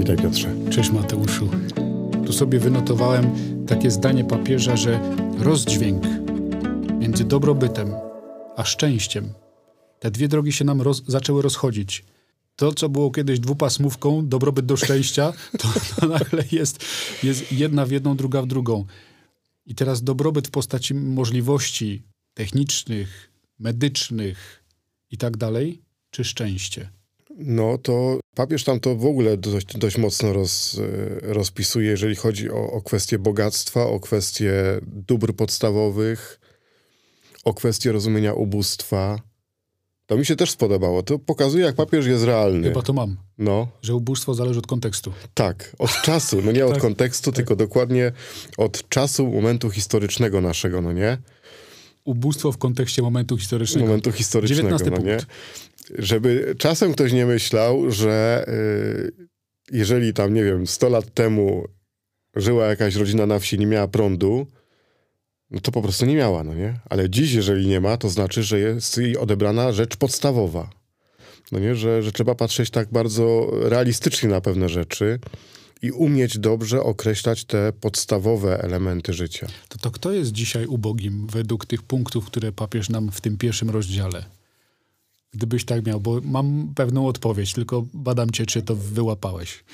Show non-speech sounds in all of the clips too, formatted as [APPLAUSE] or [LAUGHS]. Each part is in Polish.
Witaj Piotrze. Cześć Mateuszu. Tu sobie wynotowałem takie zdanie papieża, że rozdźwięk między dobrobytem a szczęściem, te dwie drogi się nam roz, zaczęły rozchodzić. To, co było kiedyś dwupasmówką, dobrobyt do szczęścia, to, to nagle jest, jest jedna w jedną, druga w drugą. I teraz dobrobyt w postaci możliwości technicznych, medycznych i tak dalej, czy szczęście? No to papież tam to w ogóle dość, dość mocno roz, e, rozpisuje, jeżeli chodzi o, o kwestie bogactwa, o kwestie dóbr podstawowych, o kwestie rozumienia ubóstwa. To mi się też spodobało. To pokazuje, jak papież jest realny. Chyba to mam. No. Że ubóstwo zależy od kontekstu. Tak, od czasu. No nie [LAUGHS] od Tak, kontekstu, tak. tylko dokładnie od czasu, momentu historycznego naszego, no nie? Ubóstwo w kontekście momentu historycznego. Momentu historycznego, 19 no nie? Żeby czasem ktoś nie myślał, że y, jeżeli tam, nie wiem, 100 lat temu żyła jakaś rodzina na wsi, nie miała prądu, no to po prostu nie miała, no nie? Ale dziś, jeżeli nie ma, to znaczy, że jest jej odebrana rzecz podstawowa. No nie? Że, że trzeba patrzeć tak bardzo realistycznie na pewne rzeczy i umieć dobrze określać te podstawowe elementy życia. To, to kto jest dzisiaj ubogim według tych punktów, które papież nam w tym pierwszym rozdziale? Gdybyś tak miał, bo mam pewną odpowiedź, tylko badam cię, czy to wyłapałeś.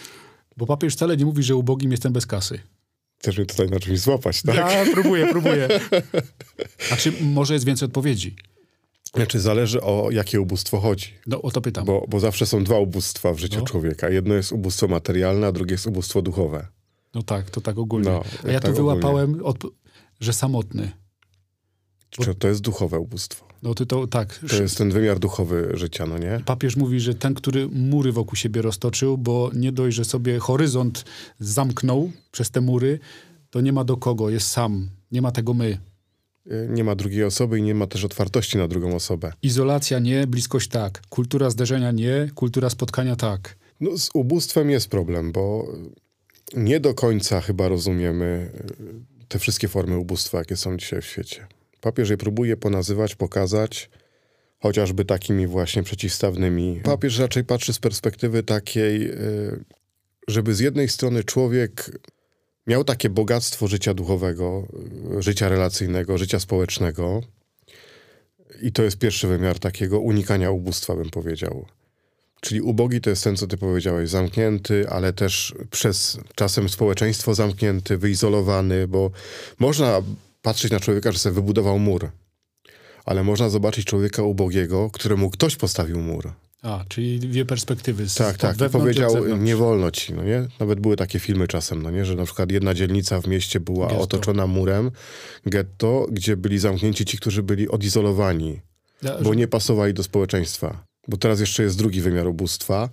Bo papież wcale nie mówi, że ubogim jestem bez kasy. Chcesz mnie tutaj na czymś złapać, tak? Ja próbuję, próbuję. A czy może jest więcej odpowiedzi? Znaczy zależy o jakie ubóstwo chodzi. No o to pytam. Bo, bo zawsze są dwa ubóstwa w życiu No. człowieka. Jedno jest ubóstwo materialne, a drugie jest ubóstwo duchowe. No tak, to tak ogólnie. No, A ja tak tu wyłapałem, od, że samotny. Czy to jest duchowe ubóstwo? No ty to tak. To jest ten wymiar duchowy życia, no nie? Papież mówi, że ten, który mury wokół siebie roztoczył, bo nie dość, że sobie horyzont zamknął przez te mury, to nie ma do kogo, jest sam. Nie ma tego my. Y, Nie ma drugiej osoby i nie ma też otwartości na drugą osobę. Izolacja nie, bliskość tak. Kultura zderzenia nie, kultura spotkania tak. No, z ubóstwem jest problem, bo nie do końca chyba rozumiemy y, te wszystkie formy ubóstwa, jakie są dzisiaj w świecie. Papież je próbuje ponazywać, pokazać, chociażby takimi właśnie przeciwstawnymi. Papież raczej patrzy z perspektywy takiej, y, żeby z jednej strony człowiek miał takie bogactwo życia duchowego, y, życia relacyjnego, życia społecznego. I to jest pierwszy wymiar takiego unikania ubóstwa, bym powiedział. Czyli ubogi to jest ten, co ty powiedziałeś, zamknięty, ale też przez czasem społeczeństwo zamknięty, wyizolowany, bo można patrzeć na człowieka, że sobie wybudował mur, ale można zobaczyć człowieka ubogiego, któremu ktoś postawił mur. A, czyli dwie perspektywy. Z, Tak, tak. Od powiedział, nie wolno ci, no nie? Nawet były takie filmy czasem, no nie? Że na przykład jedna dzielnica w mieście była Getto. otoczona murem, getto, gdzie byli zamknięci ci, którzy byli odizolowani, Ja, bo nie pasowali do społeczeństwa. Bo teraz jeszcze jest drugi wymiar ubóstwa.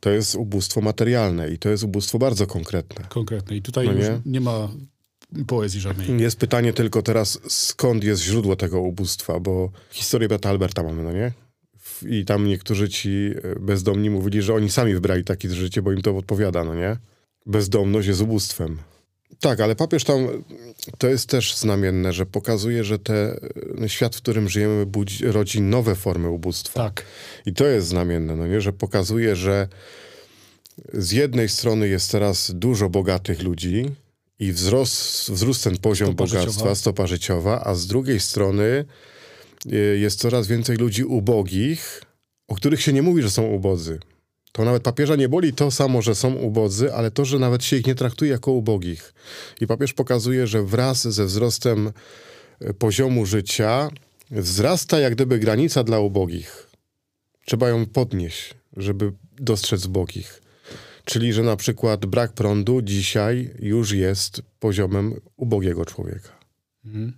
To jest ubóstwo materialne i to jest ubóstwo bardzo konkretne. Konkretnie. I tutaj No już nie? nie ma poezji żadnej. Jest pytanie tylko teraz, skąd jest źródło tego ubóstwa, bo historię brata Alberta mamy, no nie? I tam niektórzy ci e, bezdomni mówili, że oni sami wybrali takie życie, bo im to odpowiada, no nie? Bezdomność jest ubóstwem. Tak, ale papież tam, to jest też znamienne, że pokazuje, że te, e, świat, w którym żyjemy, budzi, rodzi nowe formy ubóstwa. Tak. I to jest znamienne, no nie? że pokazuje, że z jednej strony jest teraz dużo bogatych ludzi i wzrost, wzrósł ten poziom Stopa bogactwa, życiowa. stopa życiowa, a z drugiej strony y, jest coraz więcej ludzi ubogich, o których się nie mówi, że są ubodzy. To nawet papieża nie boli to samo, że są ubodzy, ale to, że nawet się ich nie traktuje jako ubogich. I papież pokazuje, że wraz ze wzrostem y, poziomu życia wzrasta jak gdyby granica dla ubogich. Trzeba ją podnieść, żeby dostrzec ubogich. Czyli, że na przykład brak prądu dzisiaj już jest poziomem ubogiego człowieka. Mhm.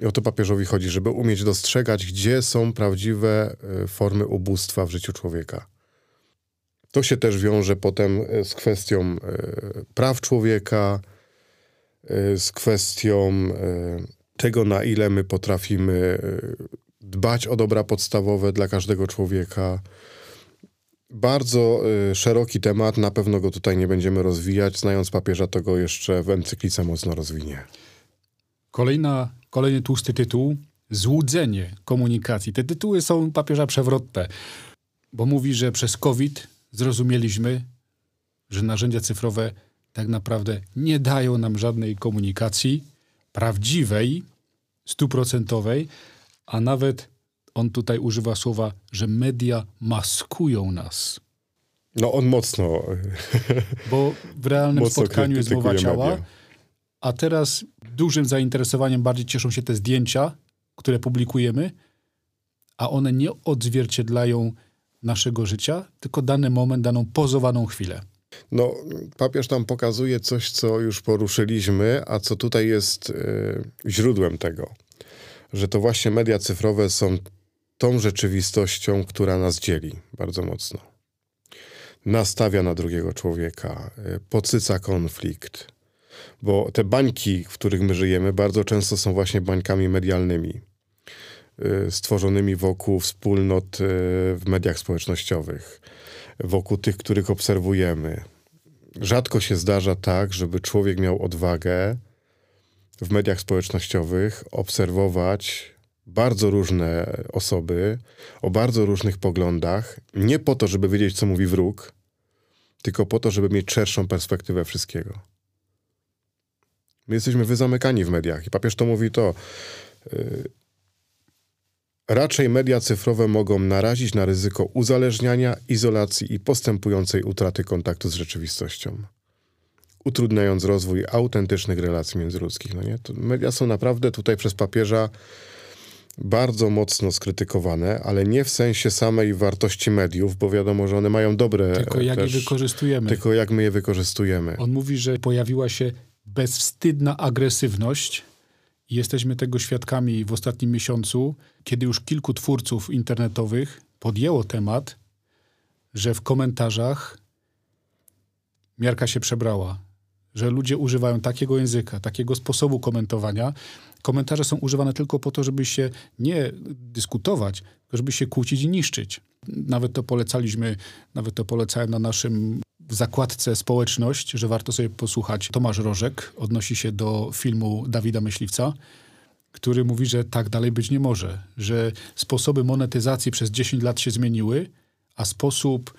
I o to papieżowi chodzi, żeby umieć dostrzegać, gdzie są prawdziwe e, formy ubóstwa w życiu człowieka. To się też wiąże potem e, z kwestią e, praw człowieka, z kwestią tego, na ile my potrafimy dbać o dobra podstawowe dla każdego człowieka. Bardzo y, szeroki temat, na pewno go tutaj nie będziemy rozwijać. Znając papieża, to go jeszcze w encyklice mocno rozwinie. Kolejna, kolejny tłusty tytuł. Złudzenie komunikacji. Te tytuły są papieża przewrotne, bo mówi, że przez COVID zrozumieliśmy, że narzędzia cyfrowe tak naprawdę nie dają nam żadnej komunikacji prawdziwej, stuprocentowej, a nawet on tutaj używa słowa, że media maskują nas. No on mocno. [LAUGHS] Bo w realnym Mocno spotkaniu jest mowa ciała, media. a teraz dużym zainteresowaniem bardziej cieszą się te zdjęcia, które publikujemy, a one nie odzwierciedlają naszego życia, tylko dany moment, daną pozowaną chwilę. No, papież tam pokazuje coś, co już poruszyliśmy, a co tutaj jest y, źródłem tego. Że to właśnie media cyfrowe są tą rzeczywistością, która nas dzieli bardzo mocno. Nastawia na drugiego człowieka, y, podsyca konflikt. Bo te bańki, w których my żyjemy, bardzo często są właśnie bańkami medialnymi, y, stworzonymi wokół wspólnot y, w mediach społecznościowych, wokół tych, których obserwujemy. Rzadko się zdarza tak, żeby człowiek miał odwagę w mediach społecznościowych obserwować bardzo różne osoby o bardzo różnych poglądach, nie po to, żeby wiedzieć, co mówi wróg, tylko po to, żeby mieć szerszą perspektywę wszystkiego. My jesteśmy wyzamykani w mediach i papież to mówi to. y, Raczej media cyfrowe mogą narazić na ryzyko uzależniania, izolacji i postępującej utraty kontaktu z rzeczywistością, utrudniając rozwój autentycznych relacji międzyludzkich. No nie? Media są naprawdę tutaj przez papieża bardzo mocno skrytykowane, ale nie w sensie samej wartości mediów, bo wiadomo, że one mają dobre. Tylko jak też, je wykorzystujemy. Tylko jak my je wykorzystujemy. On mówi, że pojawiła się bezwstydna agresywność i jesteśmy tego świadkami w ostatnim miesiącu, kiedy już kilku twórców internetowych podjęło temat, że w komentarzach miarka się przebrała, że ludzie używają takiego języka, takiego sposobu komentowania. Komentarze są używane tylko po to, żeby się nie dyskutować, żeby się kłócić i niszczyć. Nawet to polecaliśmy, nawet to polecałem na naszym w zakładce społeczność, że warto sobie posłuchać. Tomasz Rożek odnosi się do filmu Dawida Myśliwca, który mówi, że tak dalej być nie może, że sposoby monetyzacji przez 10 lat się zmieniły, a sposób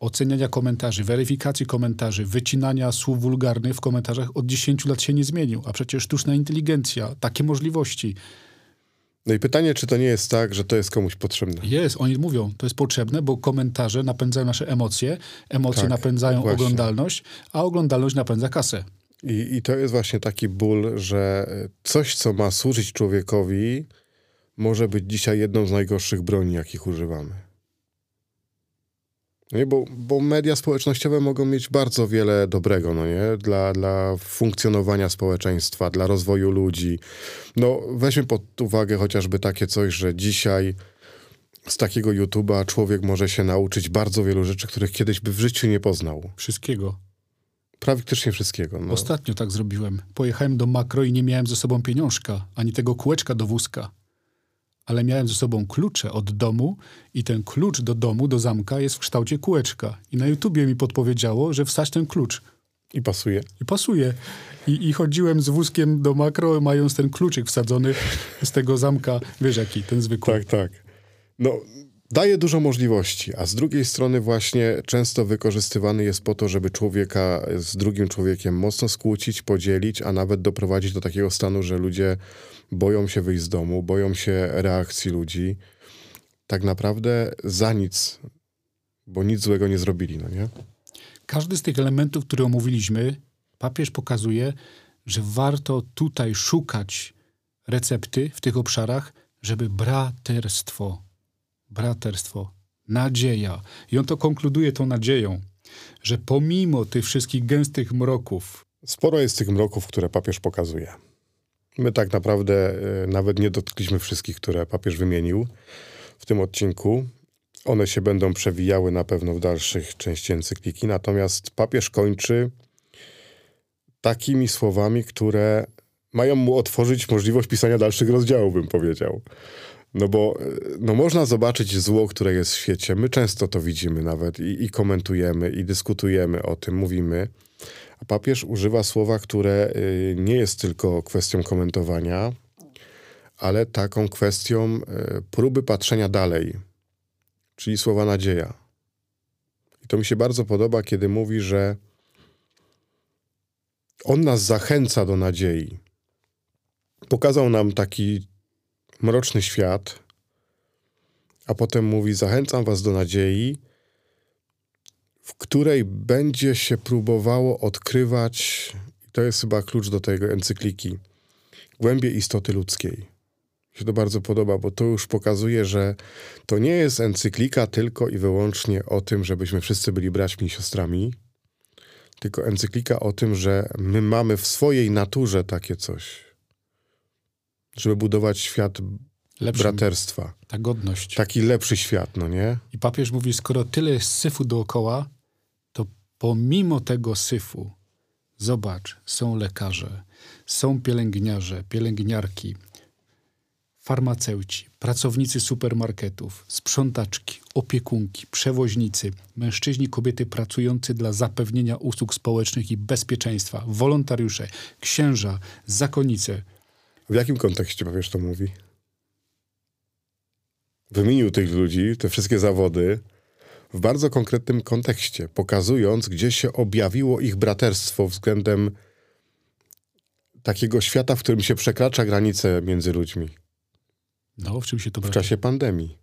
oceniania komentarzy, weryfikacji komentarzy, wycinania słów wulgarnych w komentarzach od 10 lat się nie zmienił, a przecież sztuczna inteligencja, takie możliwości. No i pytanie, czy to nie jest tak, że to jest komuś potrzebne? Jest, oni mówią, to jest potrzebne, bo komentarze napędzają nasze emocje, emocje Tak, napędzają właśnie. oglądalność, a oglądalność napędza kasę. I, I to jest właśnie taki ból, że coś, co ma służyć człowiekowi, może być dzisiaj jedną z najgorszych broni, jakich używamy. No Nie, bo, bo media społecznościowe mogą mieć bardzo wiele dobrego, no nie? Dla, dla funkcjonowania społeczeństwa, dla rozwoju ludzi. No, weźmy pod uwagę chociażby takie coś, że dzisiaj z takiego YouTube'a człowiek może się nauczyć bardzo wielu rzeczy, których kiedyś by w życiu nie poznał. Wszystkiego. Praktycznie wszystkiego. No. Ostatnio tak zrobiłem. Pojechałem do makro i nie miałem ze sobą pieniążka, ani tego kółeczka do wózka. Ale miałem ze sobą klucze od domu i ten klucz do domu, do zamka jest w kształcie kółeczka. I na YouTubie mi podpowiedziało, że wstać ten klucz. I pasuje. I pasuje. I, I chodziłem z wózkiem do makro, mając ten kluczyk wsadzony z tego zamka. Wiesz jaki, ten zwykły. Tak, tak. No, daje dużo możliwości, a z drugiej strony właśnie często wykorzystywany jest po to, żeby człowieka z drugim człowiekiem mocno skłócić, podzielić, a nawet doprowadzić do takiego stanu, że ludzie boją się wyjść z domu, boją się reakcji ludzi. Tak naprawdę za nic, bo nic złego nie zrobili, no nie? Każdy z tych elementów, które omówiliśmy, papież pokazuje, że warto tutaj szukać recepty w tych obszarach, żeby braterstwo, braterstwo, nadzieja. I on to konkluduje tą nadzieją, że pomimo tych wszystkich gęstych mroków, Sporo jest tych mroków, które papież pokazuje. My tak naprawdę e, nawet nie dotkliśmy wszystkich, które papież wymienił w tym odcinku. One się będą przewijały na pewno w dalszych części encykliki. Natomiast papież kończy takimi słowami, które mają mu otworzyć możliwość pisania dalszych rozdziałów, bym powiedział. No bo e, no można zobaczyć zło, które jest w świecie. My często to widzimy nawet i, i komentujemy, i dyskutujemy o tym, mówimy. A papież używa słowa, które y, nie jest tylko kwestią komentowania, ale taką kwestią y, próby patrzenia dalej, czyli słowa nadzieja. I to mi się bardzo podoba, kiedy mówi, że On nas zachęca do nadziei. Pokazał nam taki mroczny świat, a potem mówi: Zachęcam Was do nadziei, w której będzie się próbowało odkrywać, to jest chyba klucz do tego encykliki, głębie istoty ludzkiej. Mi się to bardzo podoba, bo to już pokazuje, że to nie jest encyklika tylko i wyłącznie o tym, żebyśmy wszyscy byli braćmi i siostrami, tylko encyklika o tym, że my mamy w swojej naturze takie coś, żeby budować świat Lepszym, braterstwa. ta godność. Taki lepszy świat, no nie? I papież mówi, skoro tyle jest syfu dookoła, to pomimo tego syfu, zobacz, są lekarze, są pielęgniarze, pielęgniarki, farmaceuci, pracownicy supermarketów, sprzątaczki, opiekunki, przewoźnicy, mężczyźni, kobiety pracujący dla zapewnienia usług społecznych i bezpieczeństwa, wolontariusze, księża, zakonnice. W jakim kontekście powiesz to mówi? Wymienił tych ludzi, te wszystkie zawody, w bardzo konkretnym kontekście, pokazując, gdzie się objawiło ich braterstwo względem takiego świata, w którym się przekracza granice między ludźmi. No, w czym się to W czasie pandemii.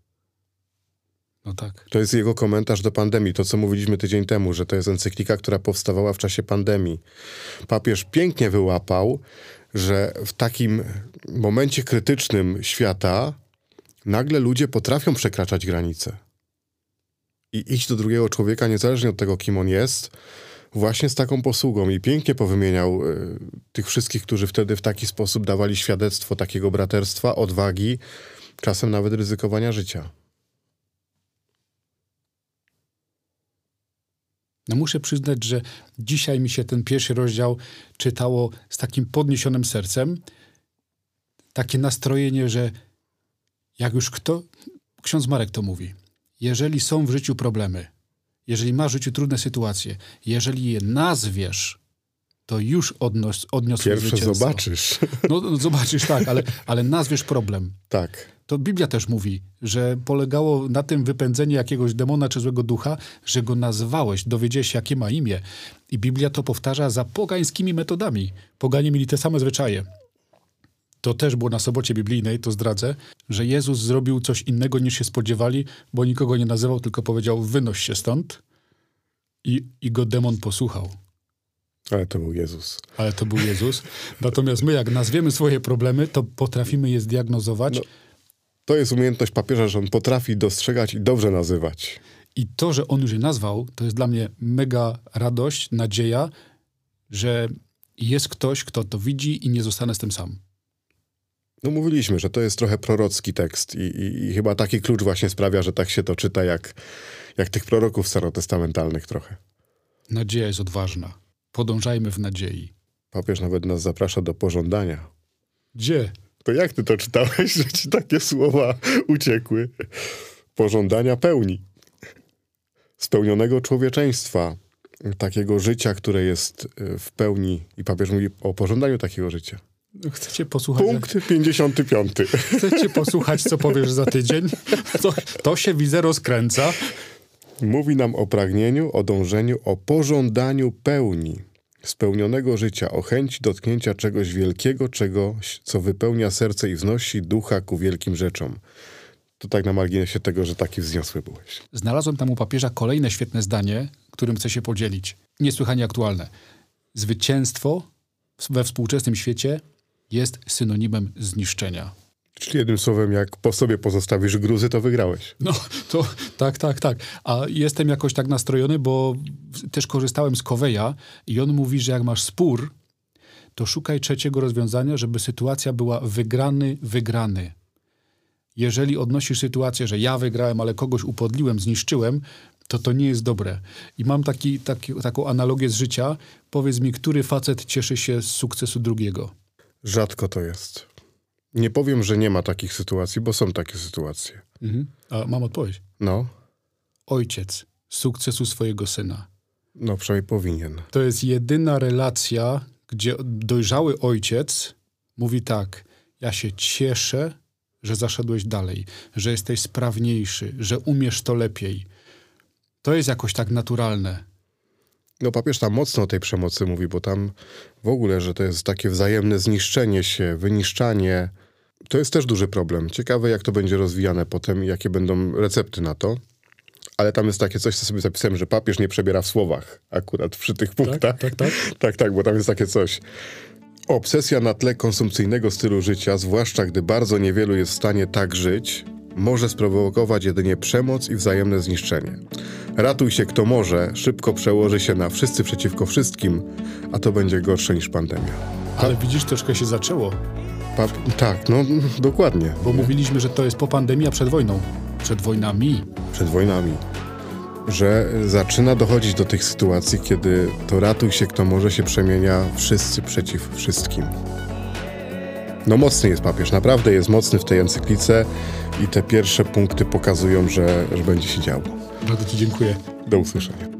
No tak. To jest jego komentarz do pandemii, to co mówiliśmy tydzień temu, że to jest encyklika, która powstawała w czasie pandemii. Papież pięknie wyłapał, że w takim momencie krytycznym świata nagle ludzie potrafią przekraczać granice. I iść do drugiego człowieka, niezależnie od tego, kim on jest, właśnie z taką posługą. I pięknie powymieniał y, tych wszystkich, którzy wtedy w taki sposób dawali świadectwo takiego braterstwa, odwagi, czasem nawet ryzykowania życia. No muszę przyznać, że dzisiaj mi się ten pierwszy rozdział czytało z takim podniesionym sercem. Takie nastrojenie, że jak już kto, ksiądz Marek to mówi, jeżeli są w życiu problemy, jeżeli masz w życiu trudne sytuacje, jeżeli je nazwiesz, to już odnos, odniosłeś Pierwsze zwycięstwo. zobaczysz. No, no zobaczysz, tak, ale, ale nazwiesz problem. tak. To Biblia też mówi, że polegało na tym wypędzenie jakiegoś demona czy złego ducha, że go nazwałeś, dowiedziałeś jakie ma imię. I Biblia to powtarza za pogańskimi metodami. Poganie mieli te same zwyczaje. To też było na sobocie biblijnej, to zdradzę, że Jezus zrobił coś innego niż się spodziewali, bo nikogo nie nazywał, tylko powiedział wynoś się stąd i, i go demon posłuchał. Ale to był Jezus. Ale to był Jezus. Natomiast my, jak nazwiemy swoje problemy, to potrafimy je zdiagnozować. No. To jest umiejętność papieża, że on potrafi dostrzegać i dobrze nazywać. I to, że on już je nazwał, to jest dla mnie mega radość, nadzieja, że jest ktoś, kto to widzi i nie zostanę z tym sam. No mówiliśmy, że to jest trochę prorocki tekst i, i, i chyba taki klucz właśnie sprawia, że tak się to czyta jak, jak tych proroków starotestamentalnych trochę. Nadzieja jest odważna. Podążajmy w nadziei. Papież nawet nas zaprasza do pożądania. Gdzie? To jak ty to czytałeś, że ci takie słowa uciekły? Pożądania pełni. Spełnionego człowieczeństwa, takiego życia, które jest y, w pełni. I papież mówi o pożądaniu takiego życia. Chcecie posłuchać, Punkt 55. chcecie posłuchać co powiesz za tydzień? To, to się widzę rozkręca. Mówi nam o pragnieniu, o dążeniu, o pożądaniu pełni, spełnionego życia, o chęci dotknięcia czegoś wielkiego, czegoś, co wypełnia serce i wznosi ducha ku wielkim rzeczom. To tak na marginesie tego, że taki wzniosły byłeś. Znalazłem tam u papieża kolejne świetne zdanie, którym chcę się podzielić. Niesłychanie aktualne. Zwycięstwo we współczesnym świecie jest synonimem zniszczenia. Czyli jednym słowem, jak po sobie pozostawisz gruzy, to wygrałeś. No, to tak, tak, tak. A jestem jakoś tak nastrojony, bo też korzystałem z Koweja i on mówi, że jak masz spór, to szukaj trzeciego rozwiązania, żeby sytuacja była wygrany, wygrany. Jeżeli odnosisz sytuację, że ja wygrałem, ale kogoś upodliłem, zniszczyłem, to to nie jest dobre. I mam taki, taki, taką analogię z życia. Powiedz mi, który facet cieszy się z sukcesu drugiego? Rzadko to jest. Nie powiem, że nie ma takich sytuacji, bo są takie sytuacje. Mhm. A mam odpowiedź. No, Ojciec sukcesu swojego syna. no przynajmniej powinien. To jest jedyna relacja, gdzie dojrzały ojciec mówi tak: Ja się cieszę, że zaszedłeś dalej, że jesteś sprawniejszy, że umiesz to lepiej. To jest jakoś tak naturalne. No papież tam mocno o tej przemocy mówi, bo tam w ogóle, że to jest takie wzajemne zniszczenie się, wyniszczanie. To jest też duży problem. Ciekawe, jak to będzie rozwijane potem i jakie będą recepty na to. Ale tam jest takie coś, co sobie zapisałem, że papież nie przebiera w słowach akurat przy tych punktach. tak, tak. [LAUGHS] tak, tak, bo tam jest takie coś. Obsesja na tle konsumpcyjnego stylu życia, zwłaszcza gdy bardzo niewielu jest w stanie tak żyć, może sprowokować jedynie przemoc i wzajemne zniszczenie. Ratuj się kto może, szybko przełoży się na wszyscy przeciwko wszystkim, a to będzie gorsze niż pandemia. Ale widzisz, troszkę się zaczęło, Pa- tak, no dokładnie. bo mówiliśmy, że to jest po pandemii, a przed wojną. Przed wojnami. Przed wojnami. Że zaczyna dochodzić do tych sytuacji, kiedy to ratuj się kto może się przemienia wszyscy przeciw wszystkim. No mocny jest papież, naprawdę jest mocny w tej encyklice i te pierwsze punkty pokazują, że, że będzie się działo. Bardzo Ci dziękuję. Do usłyszenia.